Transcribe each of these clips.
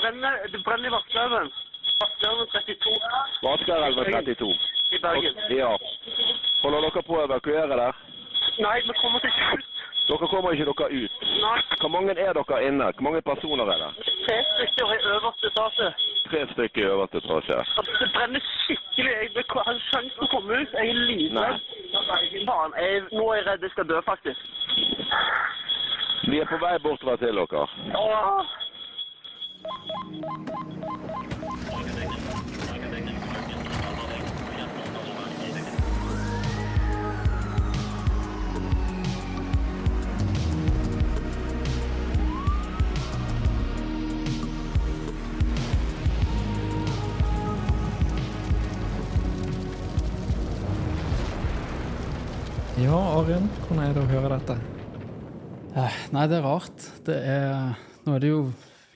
brenner, det brenner i Vaskelven. Vaskelven 32 Vaskerelven 32. i Bergen. Ja. Holder dere på å evakuere der? Nei, vi kommer ikke ut. Dere kommer ikke dere ut. Nei, Hvor mange er dere inne? Hvor mange personer er det? tre stykker i øverste etasje. Tre stykker i øverste etasje. Det brenner skikkelig. Jeg har ikke sjanse til å komme ut. Jeg er livredd. Faen, jeg, nå er jeg redd jeg skal dø, faktisk. Vi er på vei bortover til dere. Åh. Ja, Arian, hvordan er det å høre dette? Eh, Nei, det er rart. Det er, nå er det jo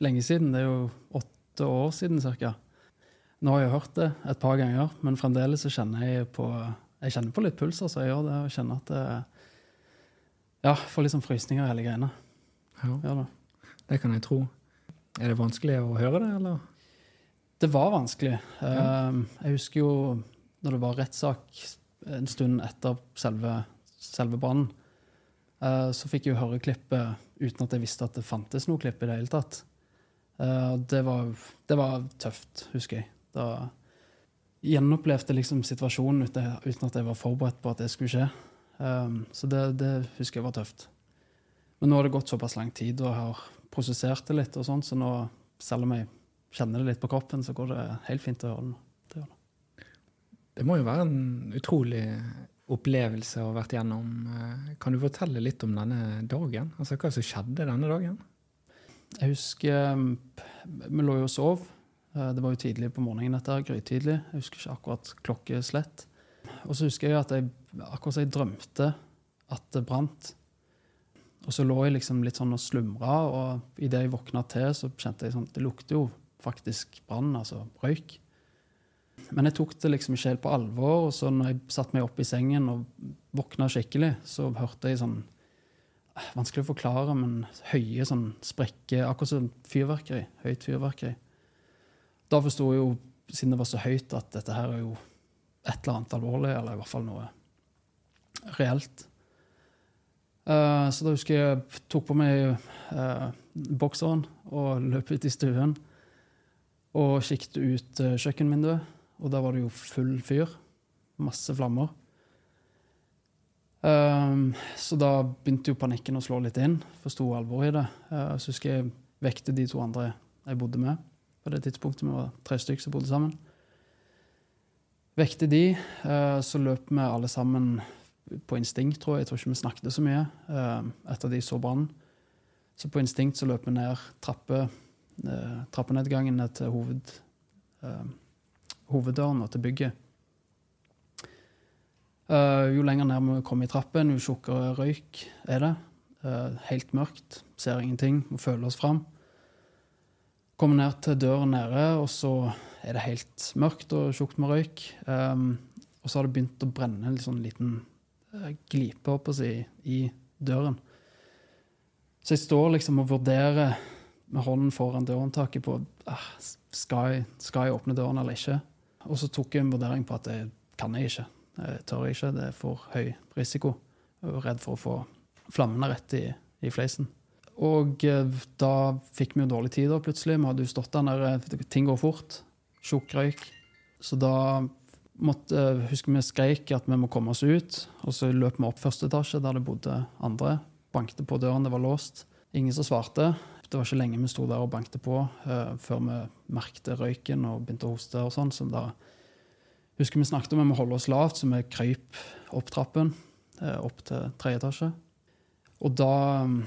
lenge siden. Det er jo åtte år siden ca. Nå har jeg hørt det et par ganger, men fremdeles så kjenner jeg på jeg kjenner på litt puls. altså Jeg gjør det, og kjenner at det Ja, får litt sånn frysninger i hele greiene. Ja, Gjør det. det kan jeg tro. Er det vanskelig å høre det, eller? Det var vanskelig. Ja. Jeg husker jo når det var rettssak en stund etter selve, selve brannen, eh, så fikk jeg jo høre klippet uten at jeg visste at det fantes noe klipp i det hele tatt. Eh, Det var, det var tøft, husker jeg. Da gjenopplevde liksom situasjonen uten, at jeg var forberedt på at det skulle skje. Um, så det, det husker jeg var tøft. Men nå har det gått såpass lang tid, og jeg har prosessert det litt, og sånn, så nå, selv om jeg kjenner det litt på kroppen, så går det helt fint å høre det nå. Det må jo være en utrolig opplevelse å ha vært gjennom. Eh, Kan du fortelle litt om denne dagen? Altså hva som skjedde denne dagen? Jeg husker um, Vi lå jo og sov. Eh, Det var jo tidlig på morgenen, dette, grytidlig. Jeg husker ikke akkurat klokkeslett. Og så husker jeg at jeg akkurat jeg drømte at det brant. Og så lå jeg liksom litt sånn og slumra, og idet jeg våkna til, så kjente jeg sånn Det lukter jo faktisk brann, altså røyk. Men jeg tok det liksom ikke helt på alvor, og så når jeg satte meg opp i sengen og våkna skikkelig, så hørte jeg sånn Vanskelig å forklare, men høye sånn sprekker, akkurat som fyrverkeri. Høyt fyrverkeri. Da forsto jeg jo, siden det var så høyt, at dette her er jo et eller annet alvorlig, eller i hvert fall noe reelt. Uh, så da husker jeg jeg tok på meg uh, bokseren og løp ut i stuen. Og kikket ut uh, kjøkkenvinduet, og der var det jo full fyr. Masse flammer. Um, så da begynte jo panikken å slå litt inn. Forsto alvoret i det. Uh, så husker jeg vekte de to andre jeg bodde med. På det tidspunktet vi var tre stykker som bodde sammen. Vekte de, uh, så løp vi alle sammen på instinkt, tror jeg. Jeg tror ikke vi snakket så mye uh, etter de så brannen. Så på instinkt så løp vi ned trappe, uh, trappenedgangen ned til hoved, uh, hoveddøren og til bygget. Eh, jo lenger ned vi kommer i trappen, jo tjukkere røyk er det. Uh, helt mørkt, ser ingenting, må føle oss fram. Kommer ned til døren nede, og så er det helt mørkt og tjukt med røyk. Um, og så har det begynt å brenne en sånn liten uh, glipe opp si, i døren. Så jeg står liksom og vurderer med hånden foran dørhåndtaket på ah, skal, jeg, skal jeg åpne døren eller ikke. Og så tok jeg en vurdering på at det kan jeg ikke. Jeg tør ikke, det er for høy risiko. Jeg er redd for å få flammene rett i, i fleisen. Og eh, da fikk vi jo dårlig tid da plutselig. Vi hadde jo stått der ting går fort. Tjukk røyk. Så da måtte, eh, husker vi skreik at vi må komme oss ut. Og så løp vi opp første etasje, der det bodde andre. Bankte på døren, det var låst. Ingen som svarte. Det var ikke lenge vi sto der og bankte på uh, før vi merkte røyken og begynte å hoste. og sånn, så da husker vi snakket om at vi må holde oss lavt, så vi krøyp opp trappen eh, opp til tredje etasje. Og da mm,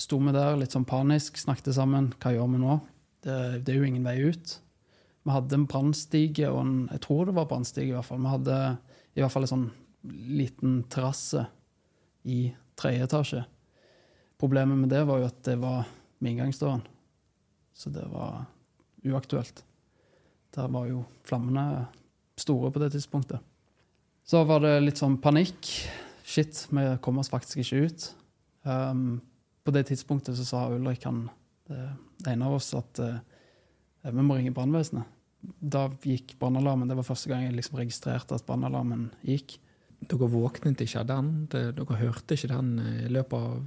sto vi der litt sånn panisk, snakket sammen. Hva gjør vi nå? Det, det er jo ingen vei ut. Vi hadde en brannstige, og en, jeg tror det var brannstige i hvert fall. Vi hadde i hvert fall en sånn liten terrasse i tredje etasje. Problemet med det var jo at det var med inngangsdøren. Så det var uaktuelt. Der var jo flammene store på det tidspunktet. Så var det litt sånn panikk. Shit, vi kom oss faktisk ikke ut. Um, på det tidspunktet så sa Ulrik, han, det ene av oss, at uh, eh, vi må ringe brannvesenet. Da gikk brannalarmen. Det var første gang jeg liksom registrerte at brannalarmen gikk. Dere våknet ikke av den? Dere hørte ikke den i løpet av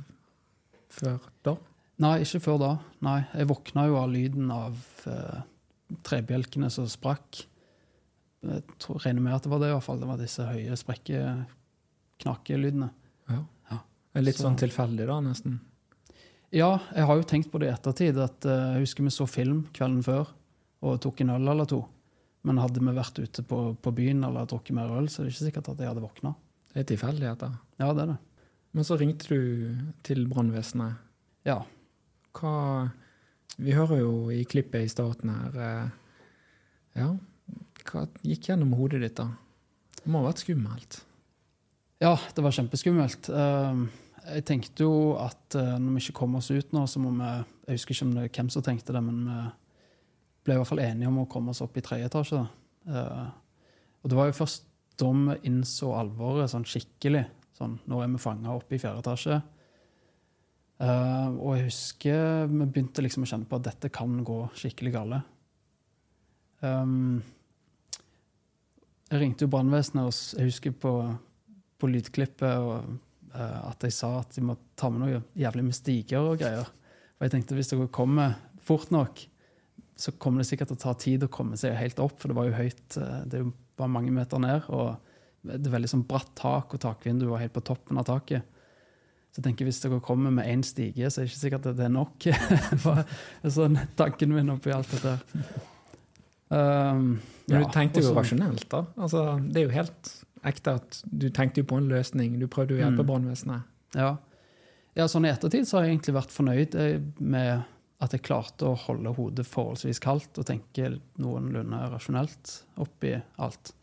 før da? Nei, ikke før da. Nei, Jeg våkna jo av lyden av uh, trebjelkene som sprakk. Jeg tror, regner med at det var det, i hvert fall. Det var disse høye sprekke knakelydene. Ja. Ja. Litt Så- sånn tilfeldig, da, nesten. Ja, jeg har jo tenkt på det i ettertid. at uh, Jeg husker vi så film kvelden før og tok en øl eller to. Men hadde vi vært ute på, på byen eller drukket mer øl, så er det ikke sikkert at jeg hadde våkna. Det er tilfeldigheter. Ja, det er det. Men så ringte du til brannvesenet. Ja. Hva Vi hører jo i klippet i starten her eh, Ja, hva gikk gjennom hodet ditt da? Det må ha vært skummelt. Ja, det var kjempeskummelt. Eh, Jeg tenkte jo at eh, når vi ikke kommer oss ut nå, så må vi Jeg husker ikke om det hvem som tenkte det, men vi ble i hvert fall enige om å komme oss opp i tredje etasje. Eh, Og det var jo først da vi innså alvoret sånn skikkelig. Sånn, nå er vi fanga oppe i fjerde etasje. Og jeg husker vi begynte liksom å kjenne på at dette kan gå skikkelig galt. Um, jeg ringte jo brannvesenet, og jeg husker på, på lydklippet og, uh, at jeg sa at de må ta med noe jævlig med stiger og greier. For jeg tenkte hvis dere kommer fort nok, så kommer det sikkert til å ta tid å komme seg helt opp, for det var jo høyt, eh, det var mange meter ned, og det er veldig sånn bratt tak, og takvinduet var helt på toppen av taket. Så jeg tenker hvis dere kommer med én stige, så er det ikke sikkert at det er nok. Var sånn tanken min oppi alt dette. Um, Men ja, du tenkte jo rasjonelt, da. Altså, det er jo helt ekte at du tenkte jo på en løsning. Du prøvde å hjelpe Mm. brannvesenet. Ja. ja, sånn i ettertid så har jeg egentlig vært fornøyd eh, med at jeg klarte å holde hodet forholdsvis kaldt og tenke noenlunde rasjonelt oppi alt.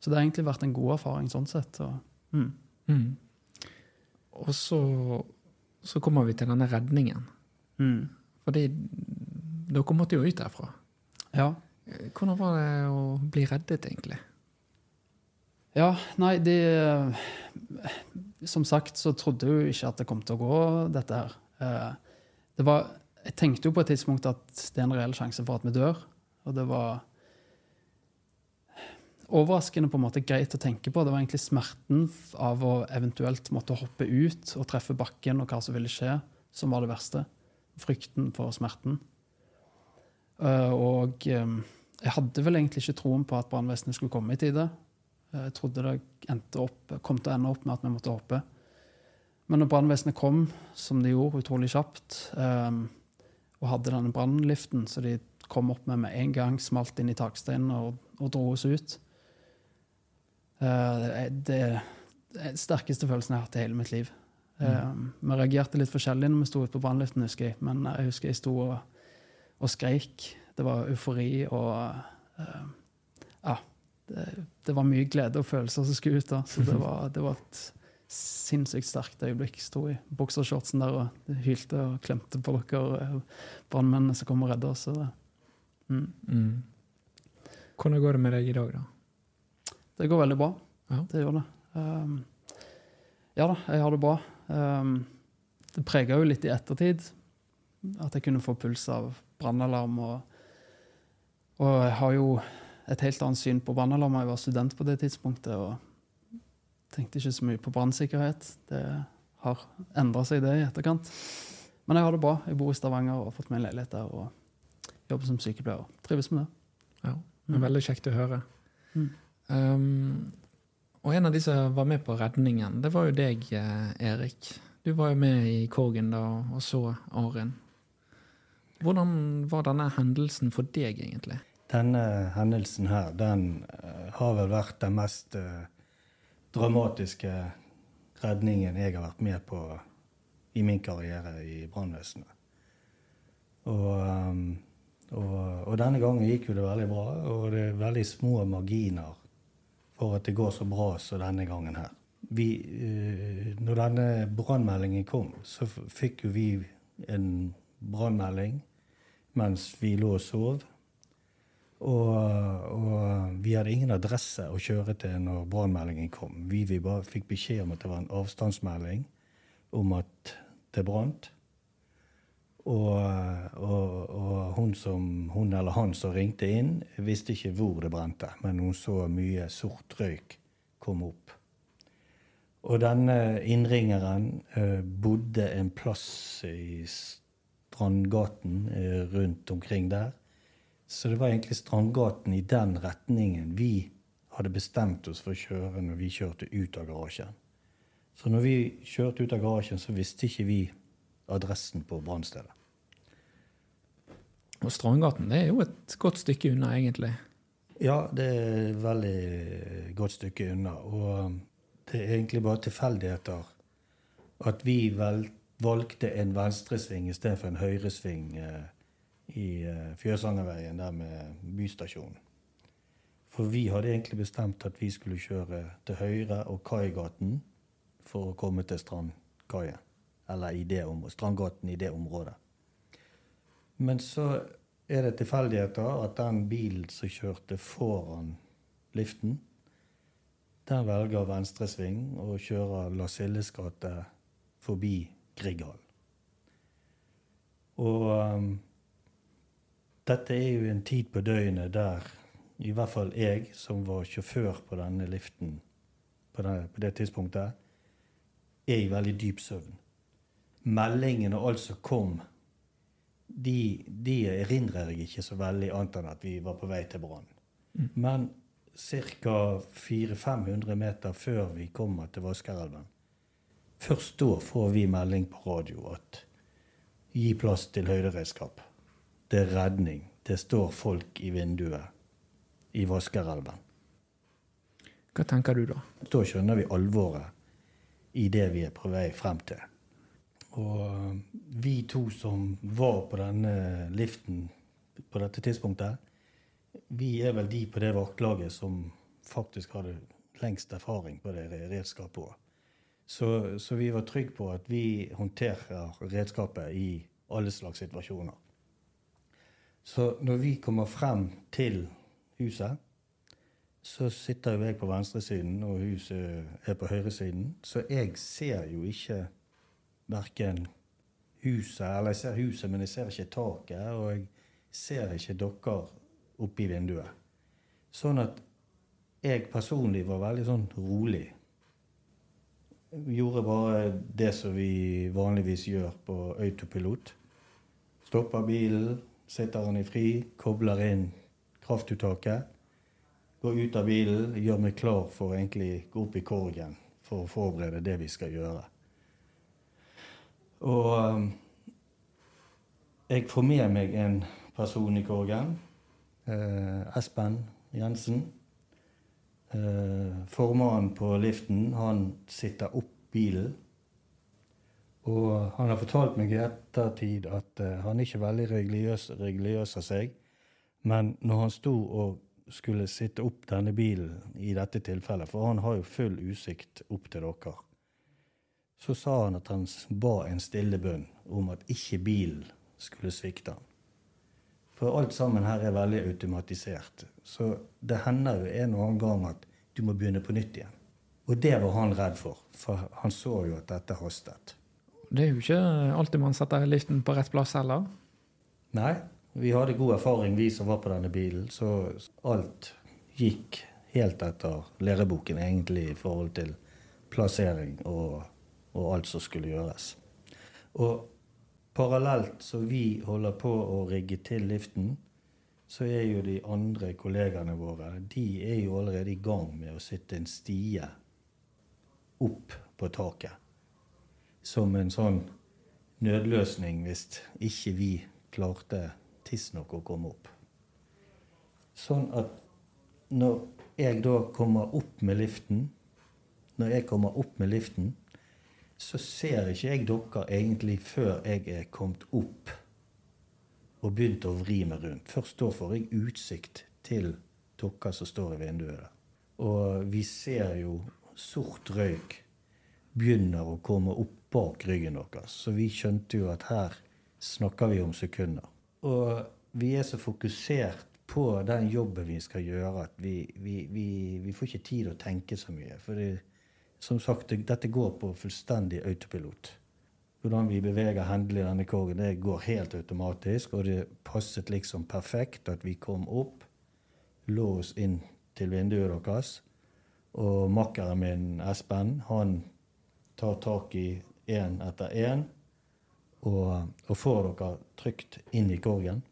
Så det har egentlig vært en god erfaring sånn sett. Og, mm. Mm. Og så, så kommer vi til denne redningen. Mm. Fordi dere måtte jo ut derfra. Ja. Hvordan var det å bli reddet, egentlig? ja, nei, det Som sagt så trodde jeg jo ikke at det kom til å gå, dette her. Eh, Det var, jeg tenkte jo på et tidspunkt at det er en reell sjanse for at vi dør. Og det var overraskende på en måte greit å tenke på. Det var egentlig smerten av å eventuelt måtte hoppe ut og treffe bakken, og hva som ville skje, som var det verste. Frykten for smerten. Eh, Og eh, jeg hadde vel egentlig ikke troen på at brannvesenet skulle komme i tide. Jeg trodde det endte opp, kom til å ende opp med at vi måtte hoppe. Men når brannvesenet kom, som de gjorde utrolig kjapt, um, og hadde denne brannliften, så de kom opp med med en gang, smalt inn i taksteinen og, og dro oss ut uh, Det er den sterkeste følelsen jeg har hatt i hele mitt liv. Eh, Vi reagerte litt forskjellig når vi sto ute på brannliften, husker jeg. Men jeg husker jeg sto og, og skreik. Det var eufori og uh, Ja. Det, det var mye glede og følelser som skulle ut da. Så det var, det var et sinnssykt sterkt øyeblikk. Sto i boksershortsen der og hylte og klemte på dere eh, brannmennene som kom og redda oss. Mm. Mm. Hvordan går det med deg i dag, da? det går veldig bra. Ja. Det gjør det. Um, ja da, jeg har det bra. Um, det prega jo litt i ettertid at jeg kunne få puls av brannalarm. Og, og jeg har jo et helt annet syn på brannalarmer. Jeg var student på det tidspunktet og tenkte ikke så mye på brannsikkerhet. Det har endra seg, det, i etterkant. Men jeg har det bra. Jeg bor i Stavanger og har fått meg en leilighet der og jobber som sykepleier. Trives med det. Ja, det er veldig kjekt å høre. Mm. Um, og en av de som var med på redningen, det var jo deg, eh, Erik. Du var jo med i Korgen da og så Arin. Hvordan var denne hendelsen for deg, egentlig? Denne hendelsen her, den eh, har vel vært den mest eh, dramatiske redningen jeg har vært med på i min karriere i brannvesenet. Og, ehm, og, og denne gangen gikk jo det veldig bra, og det er veldig små marginer for at det går så bra som denne gangen her. Vi, eh, når denne brannmeldingen kom, så fikk jo vi en brannmelding mens vi lå og sov. Og, og vi hadde ingen adresse å kjøre til når brannmeldingen kom. Vi, vi bare fikk beskjed om at det var en avstandsmelding om at det brant. Og, og, og hun som, hun eller han som ringte inn, visste ikke hvor det brente, men hun så mye sort røyk komme opp. Og denne innringeren eh, bodde en plass i Strandgaten eh, rundt omkring der. Så det var egentlig Strandgaten i den retningen vi hadde bestemt oss for å kjøre når vi kjørte ut av garasjen. Så når vi kjørte ut av garasjen, så visste ikke vi adressen på brannstedet. Og Strandgaten det er jo et godt stykke unna, egentlig. Ja, det er et veldig godt stykke unna. Og det er egentlig bare tilfeldigheter at vi vel, valgte en venstresving istedenfor en høyresving eh, i eh, Fjøsangerveien der med bystasjonen. For vi hadde egentlig bestemt at vi skulle kjøre til høyre og Kaigaten for å komme til Strandkaien. Eller i Strandgaten i det området. Men så er det tilfeldigheter at den bilen som kjørte foran liften, den velger venstresving og kjører Lasilles gate forbi Grieghallen. Og um, dette er jo en tid på døgnet der i hvert fall jeg, som var sjåfør på denne liften på det, på det tidspunktet, er i veldig dyp søvn. Meldingene og alt som kom, de, de erindrer jeg ikke så veldig, annet enn at vi var på vei til brann. Mm. Men ca. 400-500 meter før vi kommer til Vaskerelven, først da får vi melding på radio at gi plass til høyderedskap. Det er redning. Det står folk i vinduet i Vaskerelven. Hva tenker du da? Da skjønner vi alvoret i det vi er på vei frem til. Og eh, vi to som var på denne liften på dette tidspunktet, vi er vel de på det vaktlaget som faktisk hadde lengst erfaring på det redskapet òg. Så, så, vi var trygge på at vi håndterer redskapet i alle slags situasjoner. Så når vi kommer frem til huset, så sitter jo jeg på venstresiden, og huset er på høyresiden. Så jeg ser jo ikke verken huset Eller jeg ser huset, men jeg ser ikke taket. Og jeg ser ikke dere oppi vinduet. Sånn at jeg personlig var veldig sånn rolig. Gjorde bare det som vi vanligvis gjør på autopilot. Stopper bilen, setter den i fri, kobler inn kraftuttaket Går ut av bilen, gjør meg klar for egentlig gå opp i korgen for å forberede det vi skal gjøre. Og um, jeg får med meg en person i korgen. Eh, Espen Jensen. Eh, formannen på liften, han sitter opp bilen. Og han har fortalt meg i ettertid at eh, han er ikke veldig religiøs, religiøs av seg. Men når han sto og skulle sitte opp denne bilen i dette tilfellet, for han har jo full usikt opp til dere, så sa han at han ba en stille bønn om at ikke bilen skulle svikte. For alt sammen her er veldig automatisert. Så det hender jo en og annen gang at du må begynne på nytt igjen. Og det var han redd for, for han så jo at dette hastet. Det er jo ikke alltid man setter liften på rett plass heller. Nei, vi hadde god erfaring, vi som var på denne bilen, så alt gikk helt etter læreboken, egentlig, i forhold til plassering og, og alt som skulle gjøres. Og parallelt så vi holder på å rigge til liften, så er jo de andre kollegaene våre de er jo allerede i gang med å sitte en stie opp på taket. Som en sånn nødløsning hvis ikke vi klarte tidsnok å komme opp. Sånn at når jeg da kommer opp med liften, når jeg kommer opp med liften, så ser ikke jeg dere egentlig før jeg er kommet opp og begynte å vri meg rundt. Først da får jeg utsikt til dere som står i vinduet der. Og vi ser jo sort røyk begynner å komme opp bak ryggen deres. Så vi skjønte jo at her snakker vi om sekunder. Og vi er så fokusert på den jobben vi skal gjøre, at vi, vi, vi, vi får ikke tid å tenke så mye. For som sagt, dette går på fullstendig autopilot. Hvordan vi beveger hendene i denne korgen, det går helt automatisk. Og det passet liksom perfekt at vi kom opp, lå oss inn til vinduet deres. Og makkeren min, Espen, han tar tak i én etter én og, og får dere trygt inn i korgen.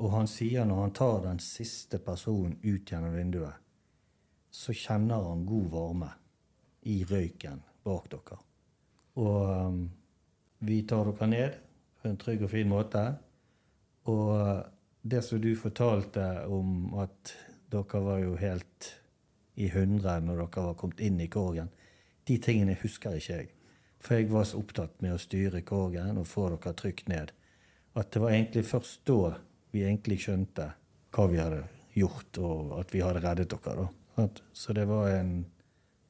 Og han sier når han tar den siste personen ut gjennom vinduet, så kjenner han god varme i røyken bak dere. Og um, vi tar dere ned på en trygg og fin måte. Og det som du fortalte om at dere var jo helt i hundre når dere var kommet inn i korgen, de tingene husker ikke jeg. For jeg var så opptatt med å styre korgen og få dere trygt ned. At det var egentlig først da vi egentlig skjønte hva vi hadde gjort, og at vi hadde reddet dere. da. Så det var en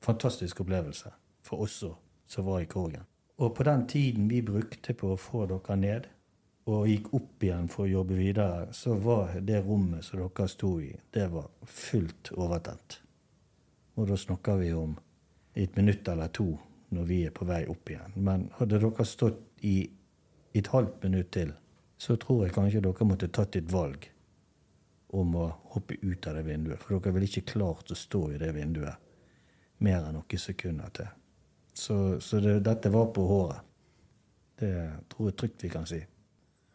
fantastisk opplevelse for oss som var i korgen. Og på den tiden vi brukte på å få dere ned, og gikk opp igjen for å jobbe videre, så var det rommet som dere sto i, det var fullt overtent. Og da snakker vi om et minutt eller to når vi er på vei opp igjen. Men hadde dere stått i et halvt minutt til, så tror jeg kanskje dere måtte tatt et valg om å hoppe ut av det vinduet. For dere ville ikke klart å stå i det vinduet mer enn noen sekunder til. Så, så det, dette var på håret. Det tror jeg trygt vi kan si.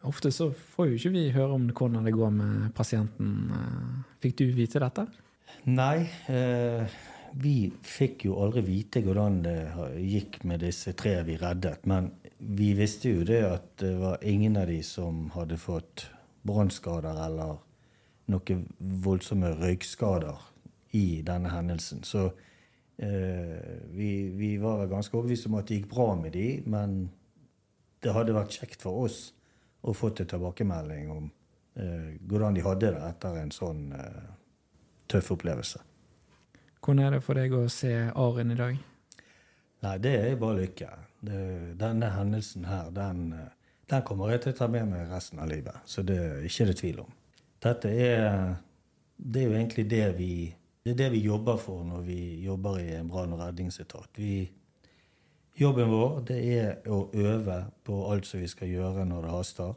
Ofte så får jo ikke vi høre om hvordan det går med pasienten. Fikk du vite dette? Nei. Eh, vi fikk jo aldri vite hvordan det gikk med disse tre vi reddet. Men vi visste jo det at det var ingen av de som hadde fått brannskader eller noen voldsomme røykskader i denne hendelsen. Så vi, vi, var ganske overbevist om at det gikk bra med de, men det hadde vært kjekt for oss å få til tilbakemelding om eh, hvordan de hadde det etter en sånn eh, tøff opplevelse. Hvordan er det for deg å se Arin i dag? Nei, det er bare lykke. Det, denne hendelsen her, den, den, kommer jeg til å ta med meg resten av livet. Så det er ikke det tvil om. Dette er, det er jo egentlig det vi, det er det vi jobber for når vi jobber i en brann- og redningsetat. Vi, jobben vår det er å øve på alt som vi skal gjøre når det haster.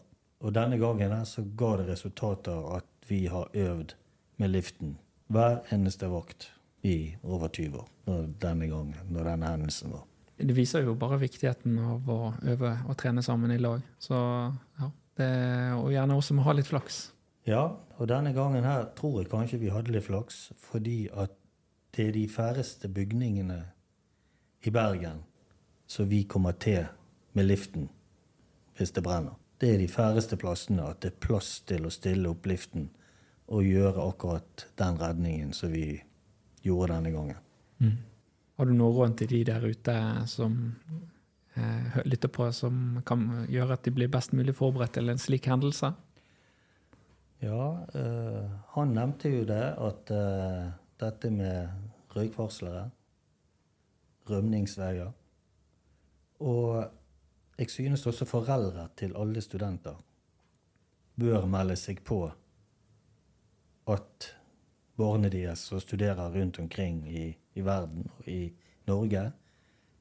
Og denne gangen her så ga det resultater at vi har øvd med liften hver eneste vakt i over 20 år. Denne gangen, når denne hendelsen var. Det viser jo bare viktigheten av å øve og trene sammen i lag. Så ja, det, Og gjerne også må ha litt flaks. Ja, og denne gangen her tror jeg kanskje vi hadde litt flaks, fordi at det er de færreste bygningene i Bergen som vi kommer til med liften hvis det brenner. Det er de færreste plassene at det er plass til å stille opp liften og gjøre akkurat den redningen som vi gjorde denne gangen. Mm. Har du noe råd til de der ute som eh, lytter på, som kan gjøre at de blir best mulig forberedt til en slik hendelse? Ja, eh, han nevnte jo det, at eh, dette med røykvarslere, rømningsveier Og jeg synes også foreldre til alle studenter bør melde seg på at barna deres som studerer rundt omkring i, i, verden og i Norge,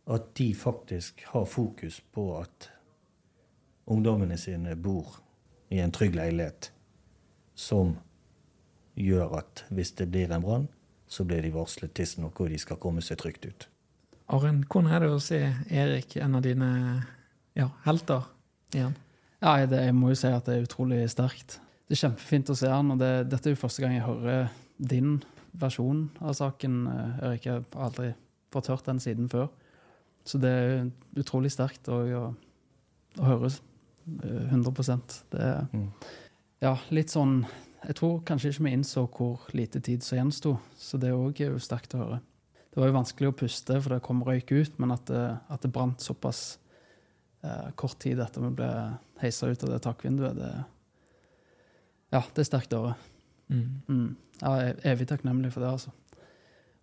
at de faktisk har fokus på at ungdommene sine bor i en trygg leilighet som gjør at hvis det blir en brann, så blir de varslet tidsnok, og de skal komme seg trygt ut. Arjen, hvordan er det å se Erik, en av dine ja, helter, igjen? Ja, det, jeg må jo si at det er utrolig sterkt. Det er kjempefint å se han, og det, dette er jo første gang jeg hører din versjon av saken. Eh, Erik, jeg har aldri fått hørt den siden før. Så det er utrolig sterkt å, å, å høre 100 eh, Det er mm. Ja, litt sånn Jeg tror kanskje ikke vi innså hvor lite tid som gjensto, så det òg er jo sterkt å høre. Det var jo vanskelig å puste, for det kom røyk ut, men at det, at det brant såpass eh, kort tid etter vi ble heisa ut av det takvinduet, det, ja, det er sterkt å høre. Mm. Mm. Jeg er evig takknemlig for det. altså.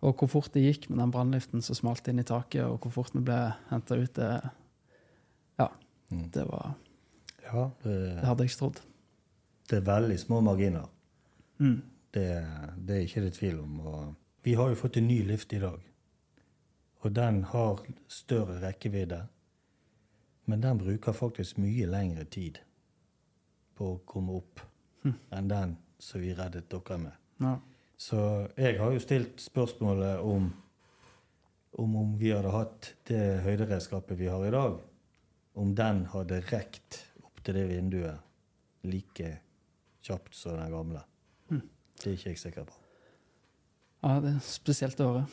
Og hvor fort det gikk med den brannliften som smalt inn i taket, og hvor fort vi ble henta ut, det Ja. Mm. Det var ja, det, det, hadde jeg ikke trodd. Det er veldig små marginer. Mm. Det, det, er ikke det tvil om. Og vi har jo fått en ny lift i dag. Og den har større rekkevidde. Men den bruker faktisk mye lengre tid på å komme opp enn den som vi reddet dere med. Ja. Så jeg har jo stilt spørsmålet om om, om vi hadde hatt det høyderedskapet vi har i dag, om den hadde rekt opp til det vinduet like kjapt som den gamle. Det er ikke jeg sikker på. ja, det er spesielt å høre.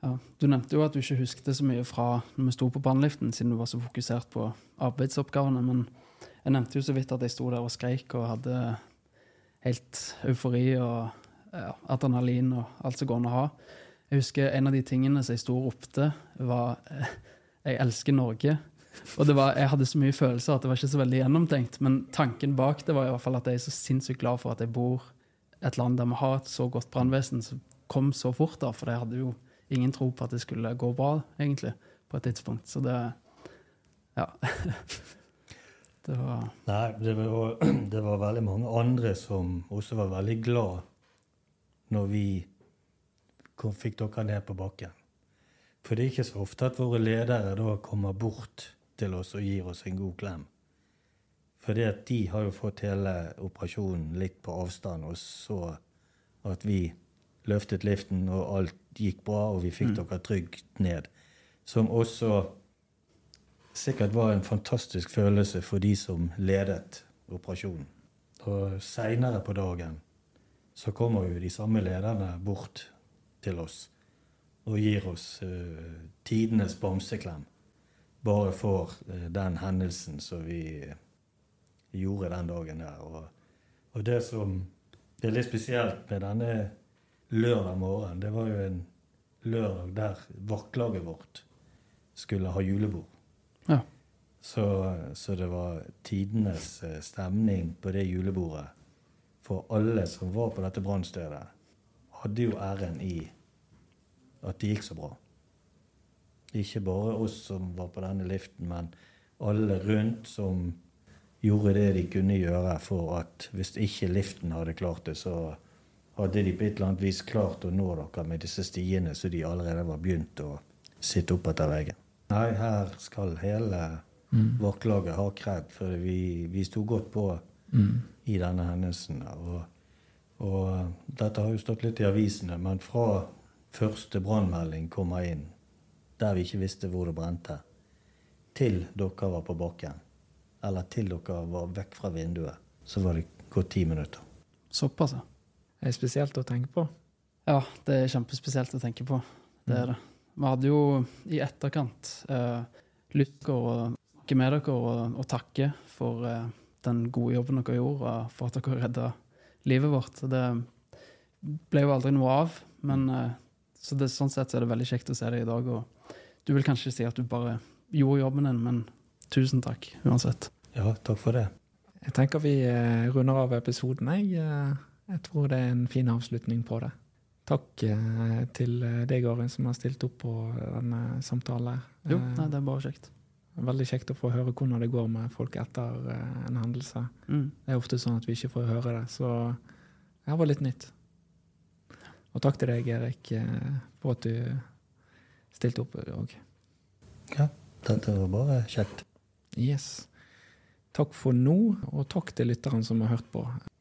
Ja. Du nevnte jo at du ikke husket så mye fra når vi sto på brannliften, siden du var så fokusert på arbeidsoppgavene. Men jeg nevnte jo så vidt at jeg sto der og skreik og hadde helt eufori og ja, adrenalin og alt som går an å ha. Jeg husker en av de tingene som jeg sto og ropte, var eh, 'Jeg elsker Norge'. Og var, jeg hadde så mye følelser at det var ikke så veldig gjennomtenkt. Men tanken bak det var i hvert fall at jeg er så sinnssykt glad for at jeg bor et land der vi har et så godt brannvesen som kom så fort. da, For jeg hadde jo ingen tro på at det skulle gå bra, egentlig, på et tidspunkt. Så det Ja. det var Nei, det var, det var veldig mange andre som også var veldig glad når vi kom, fikk dere ned på bakken. For det er ikke så ofte at våre ledere da kommer bort til oss og gir oss en god klem. Fordi at de har jo fått hele operasjonen litt på avstand, og så at vi løftet liften, og alt gikk bra, og vi fikk dere trygt ned. Som også sikkert var en fantastisk følelse for de som ledet operasjonen. Og seinere på dagen så kommer jo de samme lederne bort til oss og gir oss uh, tidenes bamseklem. Bare for eh, den hendelsen som vi gjorde den dagen der. Og, og det som det er litt spesielt med denne lørdag morgen, det var jo en lørdag der vaktlaget vårt skulle ha julebord. Ja. Så, så det var tidenes eh, stemning på det julebordet. For alle som var på dette brannstedet, hadde jo æren i at det gikk så bra. Ikke bare oss som var på denne liften, men alle rundt som gjorde det de kunne gjøre for at hvis ikke liften hadde klart det, så hadde de på et eller annet vis klart å nå dere med disse stiene så de allerede var begynt å sitte opp etter veggen. Nei, her skal hele vakklaget ha kred, for vi, vi sto godt på i denne hendelsen. Og, og dette har jo stått litt i avisene, men fra første brannmelding kommer inn, der vi ikke visste hvor det brente, til dere var på bakken, eller til dere var vekk fra vinduet, så var det gått ti minutter. såpass, ja. Det er spesielt å tenke på. Ja, det er kjempespesielt å tenke på. Det er det. Vi hadde jo i etterkant eh, lyst til å snakke med dere og, og takke for eh, den gode jobben dere gjorde, og for at dere redda livet vårt. Det ble jo aldri noe av, men eh, så det, sånn sett så er det veldig kjekt å se det i dag. Og du vil kanskje si at du bare gjorde jobben din, men tusen takk uansett. Ja, takk for det. Jeg tenker vi eh, runder av episoden. Jeg, eh, jeg tror det er en fin avslutning på det. Takk eh, til deg, Arin, som har stilt opp på denne samtalen. Jo, nei, det er bare kjekt. Veldig kjekt å få høre hvordan det går med folk etter en hendelse. Mm. Det er ofte sånn at vi ikke får høre det, så det var litt nytt. Og takk til deg, Erik, for at du stilte opp òg. Ja, dette var bare kjekt. Yes. Takk for nå, og takk til lytteren som har hørt på.